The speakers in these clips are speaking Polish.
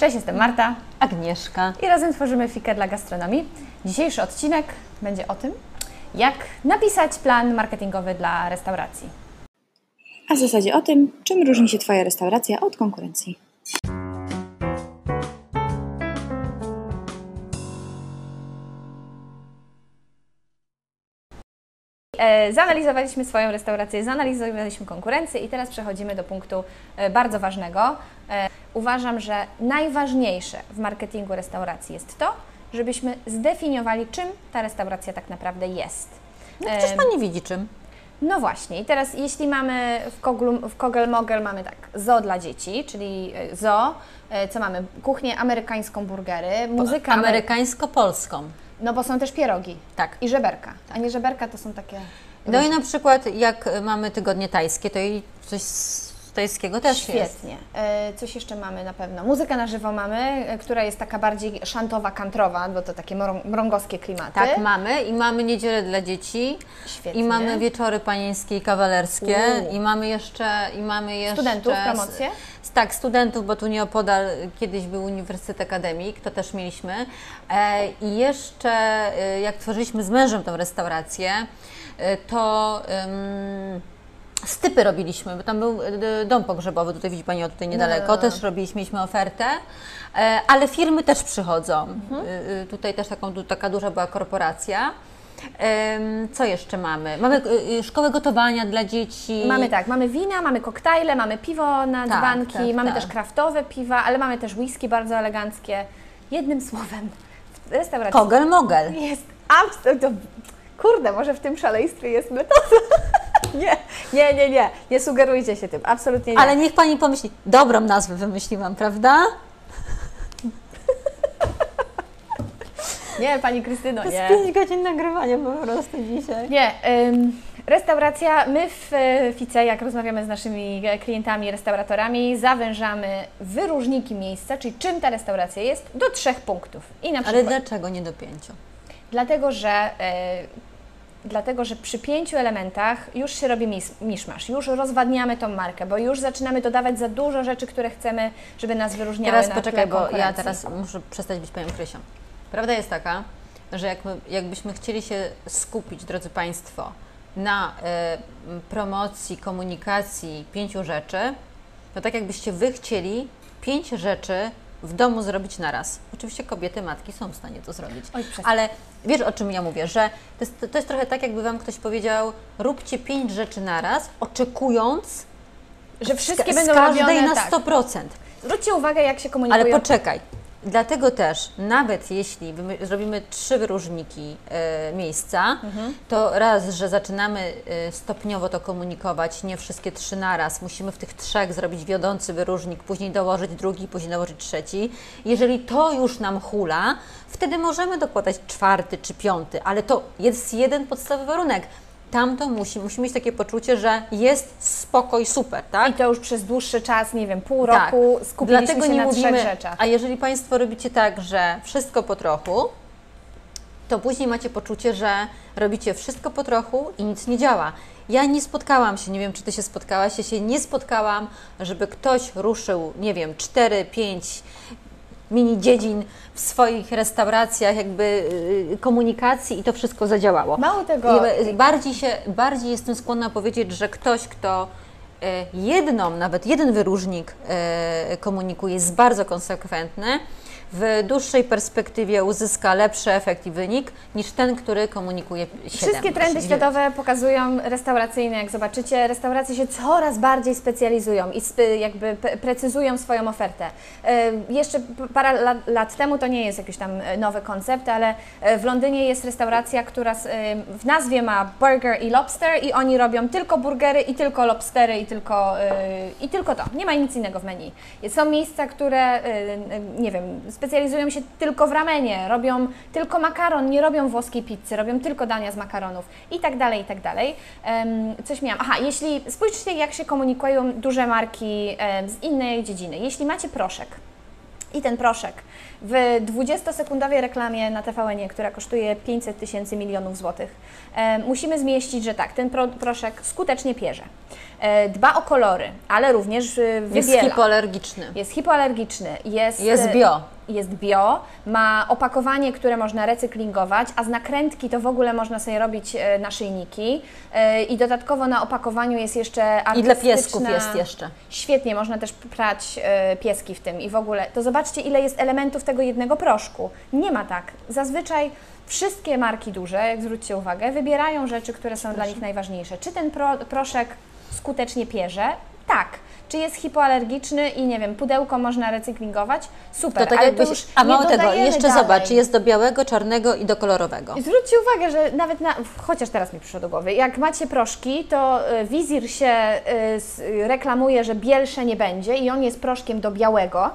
Cześć, jestem Marta Agnieszka. i razem tworzymy Fikę dla gastronomii. Dzisiejszy odcinek będzie o tym, jak napisać plan marketingowy dla restauracji. a w zasadzie o tym, czym różni się Twoja restauracja od konkurencji. Zanalizowaliśmy swoją restaurację, zanalizowaliśmy konkurencję i teraz przechodzimy do punktu e, bardzo ważnego. E, Uważam, że najważniejsze w marketingu restauracji jest to, żebyśmy zdefiniowali, czym ta restauracja tak naprawdę jest. No przecież Pan nie widzi czym. No właśnie, i teraz jeśli mamy w, Koglu, w Kogel Mogel mamy tak zoo dla dzieci, czyli e, e, co mamy? Kuchnię amerykańską, burgery, muzykę amery- Amerykańsko-polską. No bo są też pierogi Tak. i żeberka, a nie żeberka to są takie... No i na przykład jak mamy tygodnie tajskie, to i coś z tajskiego też jest. Świetnie. E, Coś jeszcze mamy na pewno. Muzykę na żywo mamy, e, która jest taka bardziej szantowa, kantrowa, bo to takie mrą- mrągowskie klimaty. Tak, mamy i mamy niedzielę dla dzieci. Świetnie. I mamy wieczory panieńskie i kawalerskie Uuu. i mamy jeszcze i mamy jeszcze Studentów, promocje? Tak, studentów, bo tu nieopodal kiedyś był Uniwersytet Akademik, to też mieliśmy. E, I jeszcze e, jak tworzyliśmy z mężem tą restaurację, e, to em, stypy robiliśmy, bo tam był e, dom pogrzebowy, tutaj widzi Pani o tutaj niedaleko, no, no. też robiliśmy, mieliśmy ofertę, e, ale firmy też przychodzą. Mhm. E, Tutaj też taką, taka duża była korporacja. Co jeszcze mamy? Mamy szkołę gotowania dla dzieci. Mamy tak, mamy wina, mamy koktajle, mamy piwo na Tak, dzbanki, tak, mamy tak. też kraftowe piwa, ale mamy też whisky bardzo eleganckie. Jednym słowem, w restauracji Kogel mogel. jest absolutnie... Kurde, może w tym szaleństwie jest metoda. nie, nie, nie, nie, nie sugerujcie się tym, absolutnie nie. Ale niech Pani pomyśli, dobrą nazwę wymyśliłam, prawda? Nie, Pani Krystyno, To nie. jest 5 godzin nagrywania po prostu dzisiaj. Nie, ym, restauracja, my w e, Fice, jak rozmawiamy z naszymi klientami, restauratorami, zawężamy wyróżniki miejsca, czyli czym ta restauracja jest, do trzech punktów. Ale dlaczego nie do pięciu? Dlatego, że, e, dlatego, że przy pięciu elementach już się robi mis, miszmasz, już rozwadniamy tą markę, bo już zaczynamy dodawać za dużo rzeczy, które chcemy, żeby nas wyróżniały Teraz na poczekaj, bo ja teraz muszę przestać być Panią Krysią. Prawda jest taka, że jak my, jakbyśmy chcieli się skupić, drodzy Państwo, na m, promocji, komunikacji pięciu rzeczy, to tak jakbyście Wy chcieli pięć rzeczy w domu zrobić naraz. Oczywiście kobiety, matki są w stanie to zrobić. Oj. Ale wiesz o czym ja mówię, że to jest, to jest trochę tak, jakby Wam ktoś powiedział, róbcie pięć rzeczy naraz, oczekując że wszystkie z będą każdej robione na tak. 100%. Zwróćcie uwagę, jak się komunikują. Ale poczekaj. Dlatego też, nawet jeśli zrobimy trzy wyróżniki e, miejsca, Mhm. to raz, że zaczynamy e, stopniowo to komunikować, nie wszystkie trzy naraz. Musimy w tych trzech zrobić wiodący wyróżnik, później dołożyć drugi, później dołożyć trzeci. Jeżeli to już nam hula, wtedy możemy dokładać czwarty czy piąty, ale to jest jeden podstawowy warunek. Tamto musi, musi mieć takie poczucie, że jest spokoj, super, tak? I to już przez dłuższy czas, nie wiem, pół Tak. roku skupiliśmy Dlatego się nie na mówimy, rzeczach. A jeżeli Państwo robicie tak, że wszystko po trochu, to później macie poczucie, że robicie wszystko po trochu i nic nie działa. Ja nie spotkałam się, nie wiem czy Ty się spotkałaś, ja się nie spotkałam, żeby ktoś ruszył, nie wiem, 4, 5 mini dziedzin w swoich restauracjach, jakby y, komunikacji i to wszystko zadziałało. Mało tego, bardziej, się, bardziej jestem skłonna powiedzieć, że ktoś, kto e, jedną, nawet jeden wyróżnik e, komunikuje, jest bardzo konsekwentny, w dłuższej perspektywie uzyska lepszy efekt i wynik niż ten, który komunikuje 7. Wszystkie trendy światowe pokazują restauracyjne, jak zobaczycie, restauracje się coraz bardziej specjalizują i sp- jakby precyzują swoją ofertę. E, Jeszcze parę lat, temu to nie jest jakiś tam e, nowy koncept, ale e, w Londynie jest restauracja, która w nazwie ma burger i lobster i oni robią tylko burgery i tylko lobstery i tylko, i tylko to. Nie ma nic innego w menu. Są miejsca, które, nie wiem, specjalizują się tylko w ramenie, robią tylko makaron, nie robią włoskiej pizzy, robią tylko dania z makaronów i tak dalej, i tak dalej. Coś miałam. Aha, jeśli spójrzcie, jak się komunikują duże marki z innej dziedziny. Jeśli macie proszek, I ten proszek w 20-sekundowej reklamie na TVN, która kosztuje 500 tysięcy milionów złotych, e, musimy zmieścić, że tak, ten pro, proszek skutecznie pierze. E, dba o kolory, ale również e, Jest wybiela. hipoalergiczny. Jest hipoalergiczny, jest, Jest bio. jest bio, ma opakowanie, które można recyklingować, a z nakrętki to w ogóle można sobie robić naszyjniki i dodatkowo na opakowaniu jest jeszcze I dla piesków artystyczna- jest jeszcze. Świetnie, można też prać pieski w tym i w ogóle. To zobaczcie, ile jest elementów tego jednego proszku. Nie ma tak. Zazwyczaj wszystkie marki duże, jak zwróćcie uwagę, wybierają rzeczy, które są dla nich najważniejsze. Czy ten pro, proszek skutecznie pierze? Tak. Czy jest hipoalergiczny i nie wiem, pudełko można recyklingować? Super, To tak ale jakbyś, to już a nie mało tego, jeszcze dalej. zobacz, jest do białego, czarnego i do kolorowego. I Zwróćcie uwagę, że nawet na, chociaż teraz mi przyszło do głowy, jak macie proszki, to y, wizir się y, reklamuje, że bielsze nie będzie i on jest proszkiem do białego.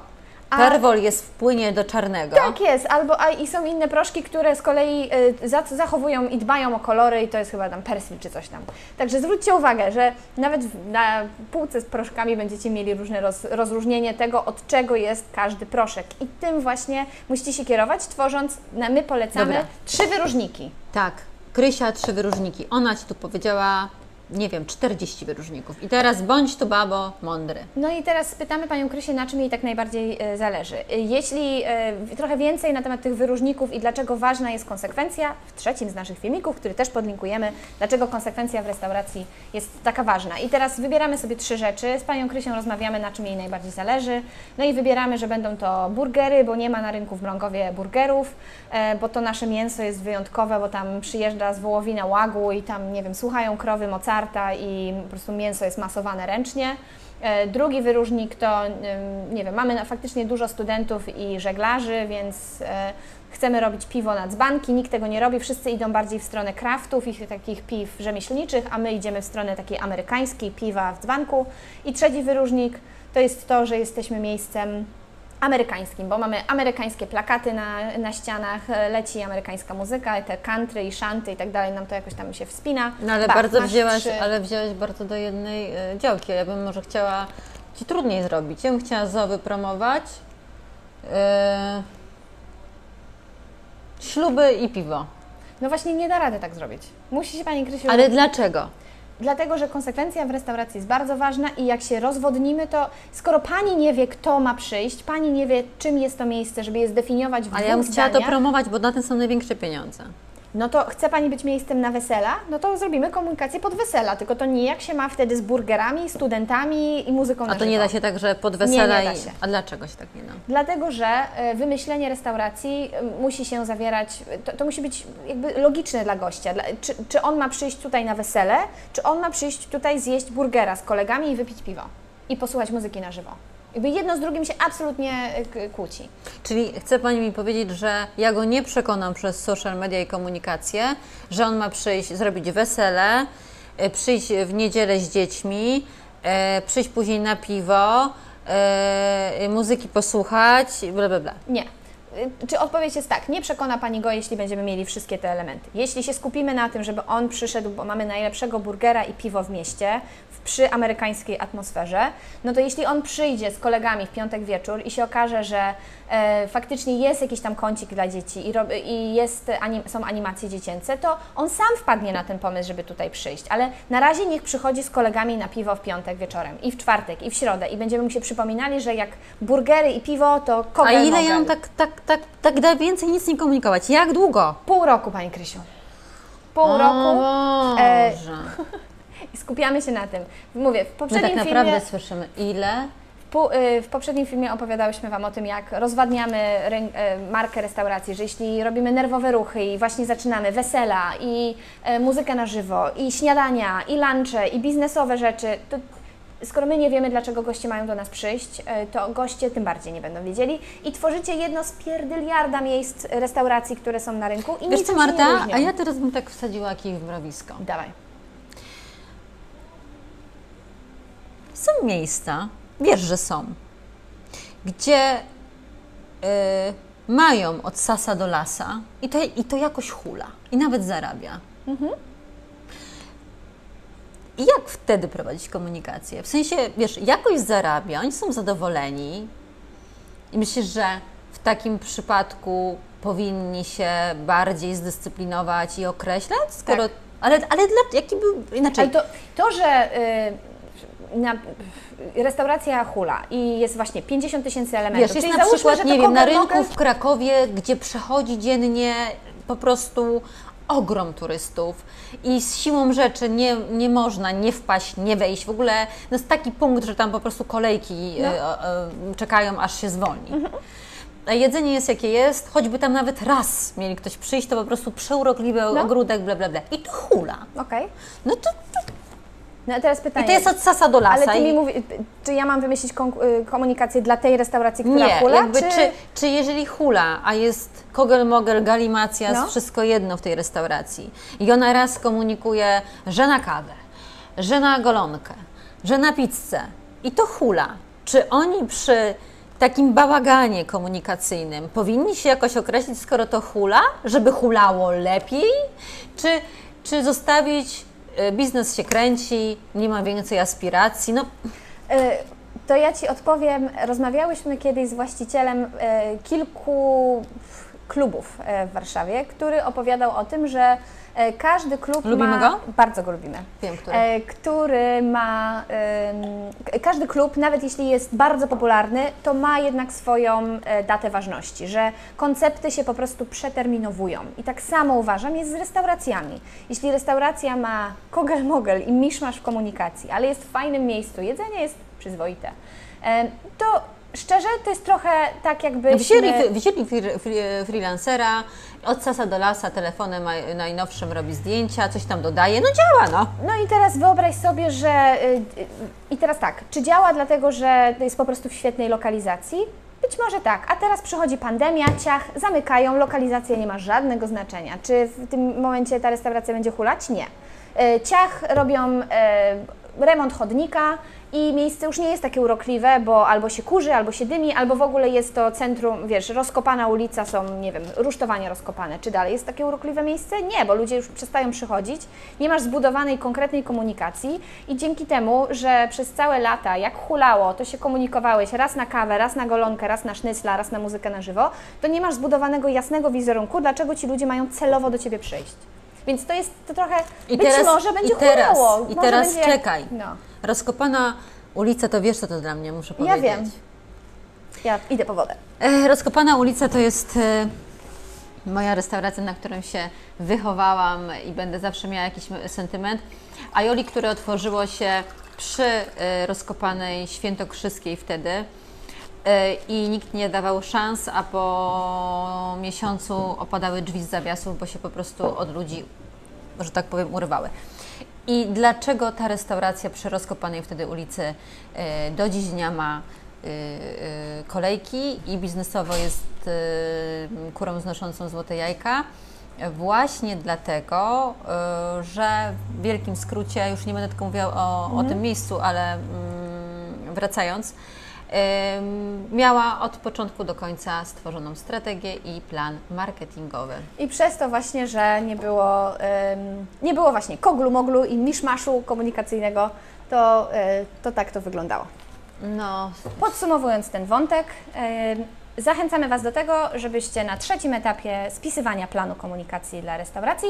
Perwol jest w płynie do czarnego. tak jest, albo a, i są inne proszki, które z kolei y, za, zachowują i dbają o kolory i to jest chyba tam persil czy coś tam. Także zwróćcie uwagę, że nawet w- na półce z proszkami będziecie mieli różne roz, rozróżnienie tego, od czego jest każdy proszek. I tym właśnie musicie się kierować, tworząc, na, my polecamy Dobra. trzy wyróżniki. Tak, Krysia trzy wyróżniki. Ona Ci tu powiedziała, nie wiem, 40 wyróżników. I teraz bądź tu babo mądry. No i teraz spytamy Panią Krysię, na czym jej tak najbardziej e, zależy. Jeśli e, trochę więcej na temat tych wyróżników i dlaczego ważna jest konsekwencja, w trzecim z naszych filmików, który też podlinkujemy, dlaczego konsekwencja w restauracji jest taka ważna. I teraz wybieramy sobie trzy rzeczy, z Panią Krysią rozmawiamy, na czym jej najbardziej zależy, no i wybieramy, że będą to burgery, bo nie ma na rynku w Mrągowie burgerów, e, bo to nasze mięso jest wyjątkowe, bo tam przyjeżdża z wołowina łagu i tam, nie wiem, słuchają krowy I po prostu mięso jest masowane ręcznie. E, Drugi wyróżnik to, nie wiem, mamy faktycznie dużo studentów i żeglarzy, więc e, chcemy robić piwo na dzbanki, nikt tego nie robi, wszyscy idą bardziej w stronę kraftów i takich piw rzemieślniczych, a my idziemy w stronę takiej amerykańskiej, piwa w dzbanku. I trzeci wyróżnik to jest to, że jesteśmy miejscem amerykańskim, bo mamy amerykańskie plakaty na, na ścianach, e, leci amerykańska muzyka, te country i shanty i tak dalej, nam to jakoś tam się wspina. No ale Bach, bardzo wzięłaś, trzy- ale wzięłaś bardzo do jednej e, działki. Ja bym może chciała Ci trudniej zrobić. Ja bym chciała zo wypromować. e, śluby i piwo. No właśnie nie da rady tak zrobić. Musi się Pani Krysiu... Ale dlaczego? Dlatego, że konsekwencja w restauracji jest bardzo ważna i jak się rozwodnimy, to skoro Pani nie wie, kto ma przyjść, Pani nie wie, czym jest to miejsce, żeby je zdefiniować w Ale ja bym chciała to zdaniach, promować, bo na tym są największe pieniądze. No to chce Pani być miejscem na wesela, no to zrobimy komunikację pod wesela, tylko to nie jak się ma wtedy z burgerami, studentami i muzyką na A to nie żywo. da się tak, że pod wesela Nie, nie da i... się. A dlaczego się tak nie da? Dlatego, że e, wymyślenie restauracji e, musi się zawierać, to, to musi być jakby logiczne dla gościa. Dla, czy, czy on ma przyjść tutaj na wesele, czy on ma przyjść tutaj zjeść burgera z kolegami i wypić piwo i posłuchać muzyki na żywo. Jakby jedno z drugim się absolutnie k- kłóci. Czyli chce Pani mi powiedzieć, że ja go nie przekonam przez social media i komunikację, że on ma przyjść, zrobić wesele, e, przyjść w niedzielę z dziećmi, e, przyjść później na piwo, muzyki posłuchać, bla bla bla. Nie. Y, Czy odpowiedź jest tak, nie przekona Pani go, jeśli będziemy mieli wszystkie te elementy. Jeśli się skupimy na tym, żeby on przyszedł, bo mamy najlepszego burgera i piwo w mieście, w, przy amerykańskiej atmosferze, no to jeśli on przyjdzie z kolegami w piątek wieczór i się okaże, że e, faktycznie jest jakiś tam kącik dla dzieci i, i jest, anim, są animacje dziecięce, to on sam wpadnie na ten pomysł, żeby tutaj przyjść. Ale na razie niech przychodzi z kolegami na piwo w piątek wieczorem i w czwartek i w środę i będziemy mu się przypominali, że jak burgery i piwo, to A kogel ile ja mogel. mam tak, tak, tak, tak da więcej nic nie komunikować? Jak długo? Pół roku, Pani Krysiu. Pół O roku e, i skupiamy się na tym. Mówię, w My poprzednim tak naprawdę filmie... słyszymy ile? W, y, w poprzednim filmie opowiadałyśmy Wam o tym, jak rozwadniamy e, markę restauracji, że jeśli robimy nerwowe ruchy i właśnie zaczynamy wesela i e, muzykę na żywo, i śniadania, i lunche, i biznesowe rzeczy, to skoro my nie wiemy, dlaczego goście mają do nas przyjść, e, to goście tym bardziej nie będą wiedzieli i tworzycie jedno z pierdyliarda miejsc restauracji, które są na rynku i Wiesz niczym co się nie Marta, różnią. a ja teraz bym tak wsadziła kij w mrowisko. Dawaj. Są miejsca, wiesz, że są, gdzie y, mają od sasa do lasa i to, i to jakoś hula i nawet zarabia. I jak wtedy prowadzić komunikację? W sensie, wiesz, jakoś zarabia, oni są zadowoleni, I myślisz, że w takim przypadku powinni się bardziej zdyscyplinować i określać? Skoro, Tak. Ale, ale dla, jaki był inaczej? Ale to, to że y, na, restauracja hula i jest właśnie 50 tysięcy elementów, Wiesz, jest czyli na załóżmy, przykład, nie wiem, na rynku w Krakowie, gdzie przechodzi dziennie po prostu ogrom turystów i z siłą rzeczy nie, nie można nie wpaść, nie wejść. W ogóle no jest taki punkt, że tam po prostu kolejki No. e, e, czekają, aż się zwolni. A jedzenie jest jakie jest, choćby tam nawet raz mieli ktoś przyjść, to po prostu przeurokliwy No. ogródek, bla, bla, bla. I to hula. Okej. No to, No a teraz pytanie. i to jest od sasa do lasa. Ale ty mi mówi, czy ja mam wymyślić y, komunikację dla tej restauracji, która Nie, hula, jakby czy... czy... Czy, jeżeli hula, a jest kogel mogel, galimacja, No. wszystko jedno w tej restauracji i ona raz komunikuje, że na kawę, że na golonkę, że na pizzę i to hula, czy oni przy takim bałaganie komunikacyjnym powinni się jakoś określić, skoro to hula, żeby hulało lepiej, czy, czy zostawić biznes się kręci, nie ma więcej aspiracji, no Y, To ja Ci odpowiem. Rozmawiałyśmy kiedyś z właścicielem y, kilku klubów y, w Warszawie, który opowiadał o tym, że y, każdy klub Lubimy ma... go? Bardzo go lubimy. wiem, które. E, który ma, każdy klub, nawet jeśli jest bardzo popularny, to ma jednak swoją e, datę ważności, że koncepty się po prostu przeterminowują. I tak samo uważam jest z restauracjami. Jeśli restauracja ma kogel-mogel i miszmasz w komunikacji, ale jest w fajnym miejscu, jedzenie jest przyzwoite, e, to szczerze to jest trochę tak jakby... Wzięli, wzięli freelancera, od sasa do lasa telefonem naj- najnowszym robi zdjęcia, coś tam dodaje, no działa no. No i teraz wyobraź sobie, że. y, y, I teraz tak, czy działa dlatego, że jest po prostu w świetnej lokalizacji? Być może tak, a teraz przychodzi pandemia, ciach, zamykają, lokalizacja nie ma żadnego znaczenia. Czy w tym momencie ta restauracja będzie hulać? Nie. Y, Ciach robią remont chodnika i miejsce już nie jest takie urokliwe, bo albo się kurzy, albo się dymi, albo w ogóle jest to centrum, wiesz, rozkopana ulica, są, nie wiem, rusztowania rozkopane. Czy dalej jest takie urokliwe miejsce? Nie, bo ludzie już przestają przychodzić, nie masz zbudowanej konkretnej komunikacji i dzięki temu, że przez całe lata, jak hulało, to się komunikowałeś raz na kawę, raz na golonkę, raz na sznycla, raz na muzykę na żywo, to nie masz zbudowanego jasnego wizerunku, dlaczego ci ludzie mają celowo do Ciebie przyjść. Więc to jest to trochę, I być teraz, może będzie i teraz, hulało. I teraz czekaj. No, Rozkopana ulica, to wiesz co to dla mnie, muszę Ja powiedzieć. wiem. ja idę po wodę. E, Rozkopana ulica to jest e, moja restauracja, na którą się wychowałam i będę zawsze miała jakiś sentyment. Aioli, które otworzyło się przy e, rozkopanej Świętokrzyskiej wtedy i nikt nie dawał szans, a po miesiącu opadały drzwi z zawiasów, bo się po prostu od ludzi, że tak powiem, urywały. I dlaczego ta restauracja przy rozkopanej wtedy ulicy e, do dziś dnia ma e, e, kolejki i biznesowo jest kurą znoszącą złote jajka? Właśnie dlatego, że w wielkim skrócie, już nie będę tylko mówiła o, o tym miejscu, ale mm, wracając, miała od początku do końca stworzoną strategię i plan marketingowy. I przez to właśnie, że nie było, nie było właśnie koglu moglu i miszmaszu komunikacyjnego, to, y, to tak to wyglądało. No, Podsumowując ten wątek, zachęcamy Was do tego, żebyście na trzecim etapie spisywania planu komunikacji dla restauracji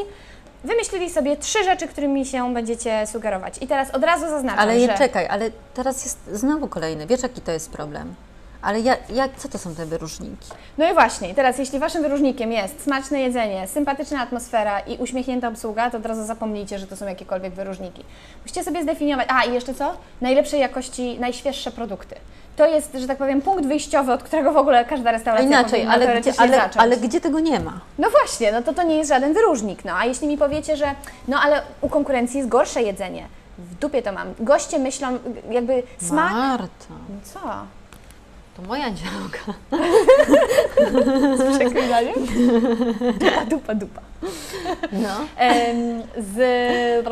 wymyślili sobie trzy rzeczy, którymi się będziecie sugerować. I teraz od razu zaznaczam, Ale nie że... czekaj, ale teraz jest znowu kolejny. Wiesz, jaki to jest problem? Ale ja, jak, co to są te wyróżniki? No i właśnie, teraz jeśli Waszym wyróżnikiem jest smaczne jedzenie, sympatyczna atmosfera i uśmiechnięta obsługa, to od razu zapomnijcie, że to są jakiekolwiek wyróżniki. Musicie sobie zdefiniować, a i jeszcze co? Najlepszej jakości, najświeższe produkty. To jest, że tak powiem, punkt wyjściowy, od którego w ogóle każda restauracja Inaczej, powinna ale gdzie, ale, zacząć. ale gdzie tego nie ma? No właśnie, no to to nie jest żaden wyróżnik. No a jeśli mi powiecie, że no ale u konkurencji jest gorsze jedzenie, w dupie to mam. Goście myślą, jakby smak... Marta, Co? To moja działka. Przeklinanie? Dupa, dupa, dupa. No. Em, z...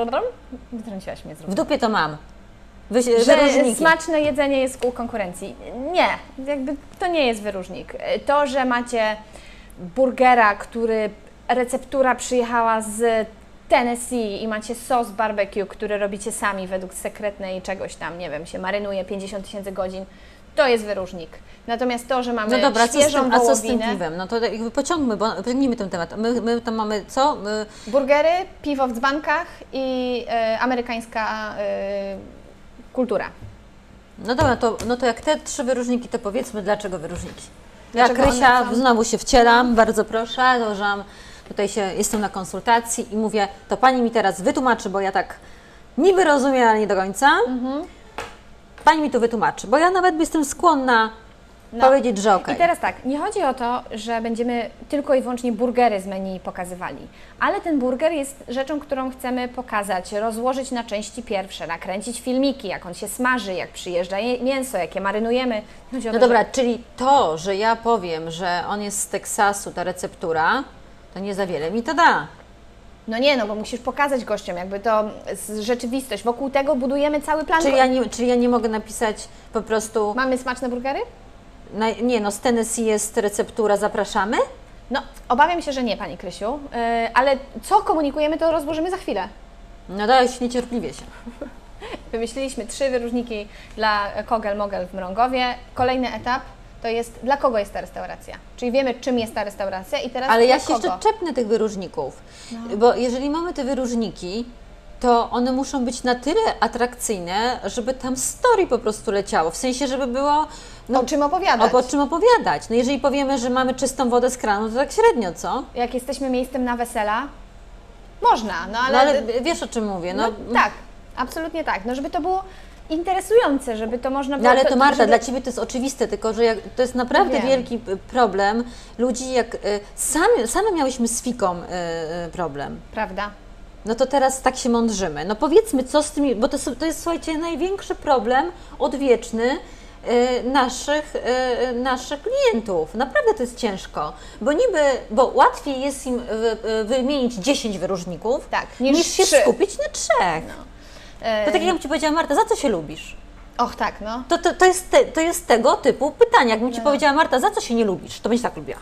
Wytrąciłaś mnie z W równowagi. dupie to mam. Wy, Że wyróżniki. smaczne jedzenie jest u konkurencji. Nie, jakby to nie jest wyróżnik. To, że macie burgera, który receptura przyjechała z Tennessee i macie sos barbecue, który robicie sami według sekretnej czegoś tam, nie wiem, się marynuje 50 tysięcy godzin, To jest wyróżnik. Natomiast to, że mamy No dobra, co z świeżą tym, a co z tym piwem? No to jakby pociągmy, bo pociągnijmy ten temat. My, my tam mamy co? My, burgery, piwo w dzbankach i e, amerykańska e, kultura. no dobra, to, no to jak te trzy wyróżniki, to powiedzmy dlaczego wyróżniki. Ja Dlaczego Krysia, są? znowu się wcielam, bardzo proszę, dołożyłam, tutaj się, jestem na konsultacji i mówię, to Pani mi teraz wytłumaczy, bo ja tak niby rozumiem, ale nie do końca. Mhm. Pani mi to wytłumaczy, bo ja nawet jestem skłonna No. powiedzieć, że okej. I teraz tak, nie chodzi o to, że będziemy tylko i wyłącznie burgery z menu pokazywali, ale ten burger jest rzeczą, którą chcemy pokazać, rozłożyć na części pierwsze, nakręcić filmiki, jak on się smaży, jak przyjeżdża je- mięso, jak je marynujemy. Chodzi No to, dobra, czyli to, że ja powiem, że on jest z Teksasu, ta receptura, to nie za wiele mi to da. No nie, no bo musisz pokazać gościom jakby to rzeczywistość. Wokół tego budujemy cały plan. Czyli ja nie, czyli ja nie mogę napisać po prostu, Mamy smaczne burgery? na, nie no, z Tennessee jest receptura, zapraszamy? No, obawiam się, że nie, Pani Krysiu, yy, ale co komunikujemy, to rozłożymy za chwilę. No się niecierpliwie się. Wymyśliliśmy trzy wyróżniki dla Kogel Mogel w Mrągowie. Kolejny etap to jest dla kogo jest ta restauracja. Czyli wiemy, czym jest ta restauracja i teraz Ale ja się kogo. jeszcze czepnę tych wyróżników, No. bo jeżeli mamy te wyróżniki, to one muszą być na tyle atrakcyjne, żeby tam story po prostu leciało, w sensie, żeby było no, o czym opowiadać. o, o czym opowiadać. No jeżeli powiemy, że mamy czystą wodę z kranu, to tak średnio, co? Jak jesteśmy miejscem na wesela, można, no ale... No ale wiesz o czym mówię, no, no, tak, absolutnie tak. No żeby to było interesujące, żeby to można było... No ale to Marta, żeby... dla Ciebie to jest oczywiste, tylko że jak, to jest naprawdę Wiem. wielki problem ludzi, jak y, sami, same miałyśmy z Fiką y, y, problem. Prawda. No to teraz tak się mądrzymy. No powiedzmy, co z tymi, bo to, to jest, słuchajcie, największy problem odwieczny naszych, naszych klientów. Naprawdę to jest ciężko, bo niby, bo łatwiej jest im wy, wymienić 10 wyróżników, Tak, niż, niż się. No. skupić na trzech. E, To tak jak ja bym Ci powiedziała, Marta, za co się lubisz? Och tak, no. To, to, to, jest te, to jest tego typu pytanie. Jakbym Ci powiedziała, Marta, za co się nie lubisz, to byś tak lubiła.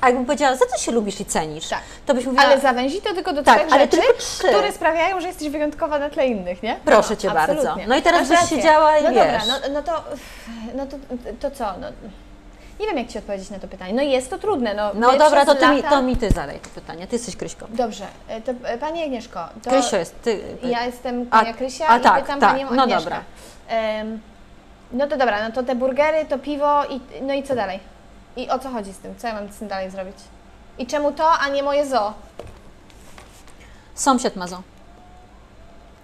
A jakbym powiedziała, za co się lubisz i cenisz, Mhm. Tak. to byś mówiła, Ale zawęzi to tylko do Tak, trzech ale rzeczy, tylko trzy. które sprawiają, że jesteś wyjątkowa na tle innych, nie? Proszę Cię bardzo. absolutnie. No i teraz Masz byś rację. siedziała i No dobra, wiesz. no, no to, no to, to co? No, nie wiem, jak Ci odpowiedzieć na to pytanie. No jest to trudne. No, no dobra, to, ty mi, to mi Ty zadaj to pytanie, Ty jesteś Kryśką. Dobrze, e, to e, Pani Agnieszko, to Krysio jest, Ty. ja jestem A- Pania Krysia a i tak, pytam tak, Panią no Agnieszkę. dobra. Em, no to dobra, no to te burgery, to piwo i no i co dalej? I o co chodzi z tym? Co ja mam z tym dalej zrobić? I czemu to, a nie moje zoo? Sąsiad ma zo.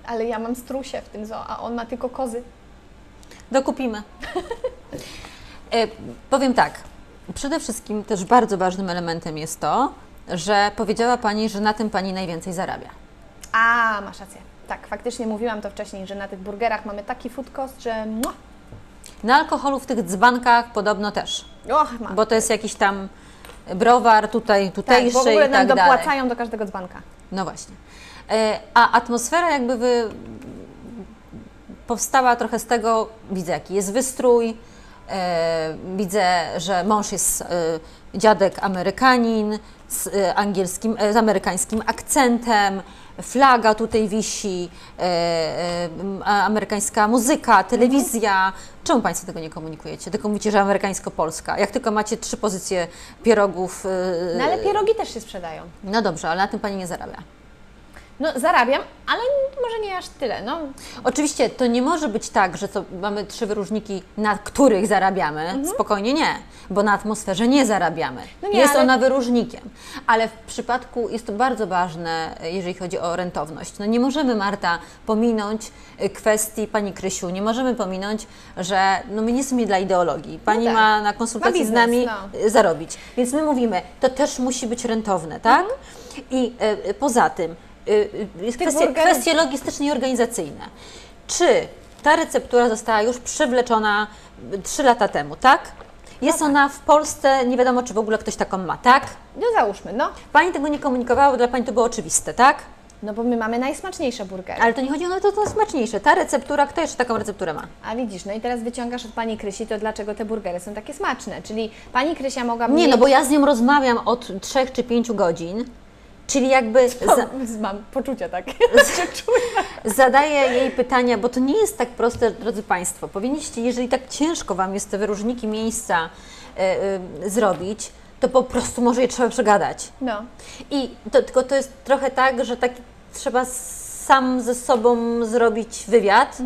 Ale ja mam strusie w tym zoo, a on ma tylko kozy. Dokupimy. e, powiem tak. Przede wszystkim też bardzo ważnym elementem jest to, że powiedziała Pani, że na tym Pani najwięcej zarabia. A, masz rację. Tak, faktycznie mówiłam to wcześniej, że na tych burgerach mamy taki food cost, że mua, Na alkoholu w tych dzbankach podobno też, och, ma. bo to jest jakiś tam browar tutaj, tak, tutejszy bo w ogóle i nam tak dalej. dopłacają do każdego dzbanka. No właśnie. E, A atmosfera jakby wy... powstała trochę z tego, widzę jaki jest wystrój, widzę, że mąż jest e, dziadek Amerykanin z, e, angielskim, e, z amerykańskim akcentem, flaga tutaj wisi, e, e, amerykańska muzyka, telewizja. Czemu Państwo tego nie komunikujecie? Tylko mówicie, że amerykańsko-polska. Jak tylko macie trzy pozycje pierogów. e, No ale pierogi też się sprzedają. No dobrze, ale na tym Pani nie zarabia. No zarabiam, ale może nie aż tyle. No, Oczywiście to nie może być tak, że mamy trzy wyróżniki, na których zarabiamy. Spokojnie nie, bo na atmosferze nie zarabiamy. Mhm. No nie, jest ale- ona wyróżnikiem. Ale w przypadku jest to bardzo ważne, jeżeli chodzi o rentowność. No nie możemy, Marta, pominąć y, kwestii Pani Krysiu, nie możemy pominąć, że no my nie jesteśmy dla ideologii. Pani tak. ma na konsultacji Ma z biznes, nami no. y, zarobić. Więc my mówimy, to też musi być rentowne, tak? Mhm. I y, y, poza tym, y, y, kwestie, kwestie logistyczne i organizacyjne. Czy ta receptura została już przywleczona 3 lata temu, tak? Jest ona w Polsce, nie wiadomo czy w ogóle ktoś taką ma, tak? no załóżmy, no. Pani tego nie komunikowała, bo dla Pani to było oczywiste, tak? No bo my mamy najsmaczniejsze burgery. Ale to nie chodzi o to, to jest smaczniejsze. Ta receptura, kto jeszcze taką recepturę ma? A widzisz, no i teraz wyciągasz od Pani Krysi to, dlaczego te burgery są takie smaczne. Czyli Pani Krysia mogłaby Nie, mieć... no bo ja z nią rozmawiam od 3 czy 5 godzin Czyli jakby za, Mam poczucia takie. zadaję jej pytania, bo to nie jest tak proste, drodzy Państwo. Powinniście, jeżeli tak ciężko Wam jest te wyróżniki miejsca e, e, zrobić, to po prostu może je trzeba przegadać. No. I to, tylko to jest trochę tak, że tak trzeba sam ze sobą zrobić wywiad.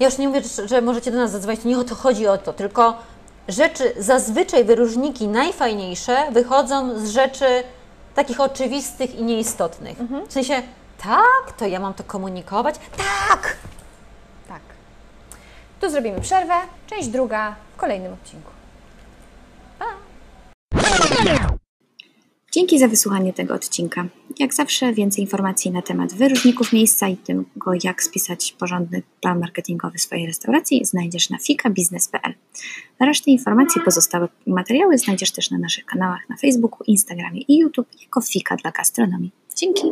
Ja już nie mówię, że, że możecie do nas zadzwonić, to nie o to chodzi o to, tylko rzeczy, zazwyczaj wyróżniki najfajniejsze wychodzą z rzeczy takich oczywistych i nieistotnych. W sensie, tak, to ja mam to komunikować? Tak! Tak. Tu zrobimy przerwę. Część druga w kolejnym odcinku. Dzięki za wysłuchanie tego odcinka. Jak zawsze więcej informacji na temat wyróżników miejsca i tego, jak spisać porządny plan marketingowy swojej restauracji znajdziesz na fikabiznes.pl. Resztę informacji, pozostałe materiały znajdziesz też na naszych kanałach na Facebooku, Instagramie i YouTube jako Fika dla gastronomii. Dzięki!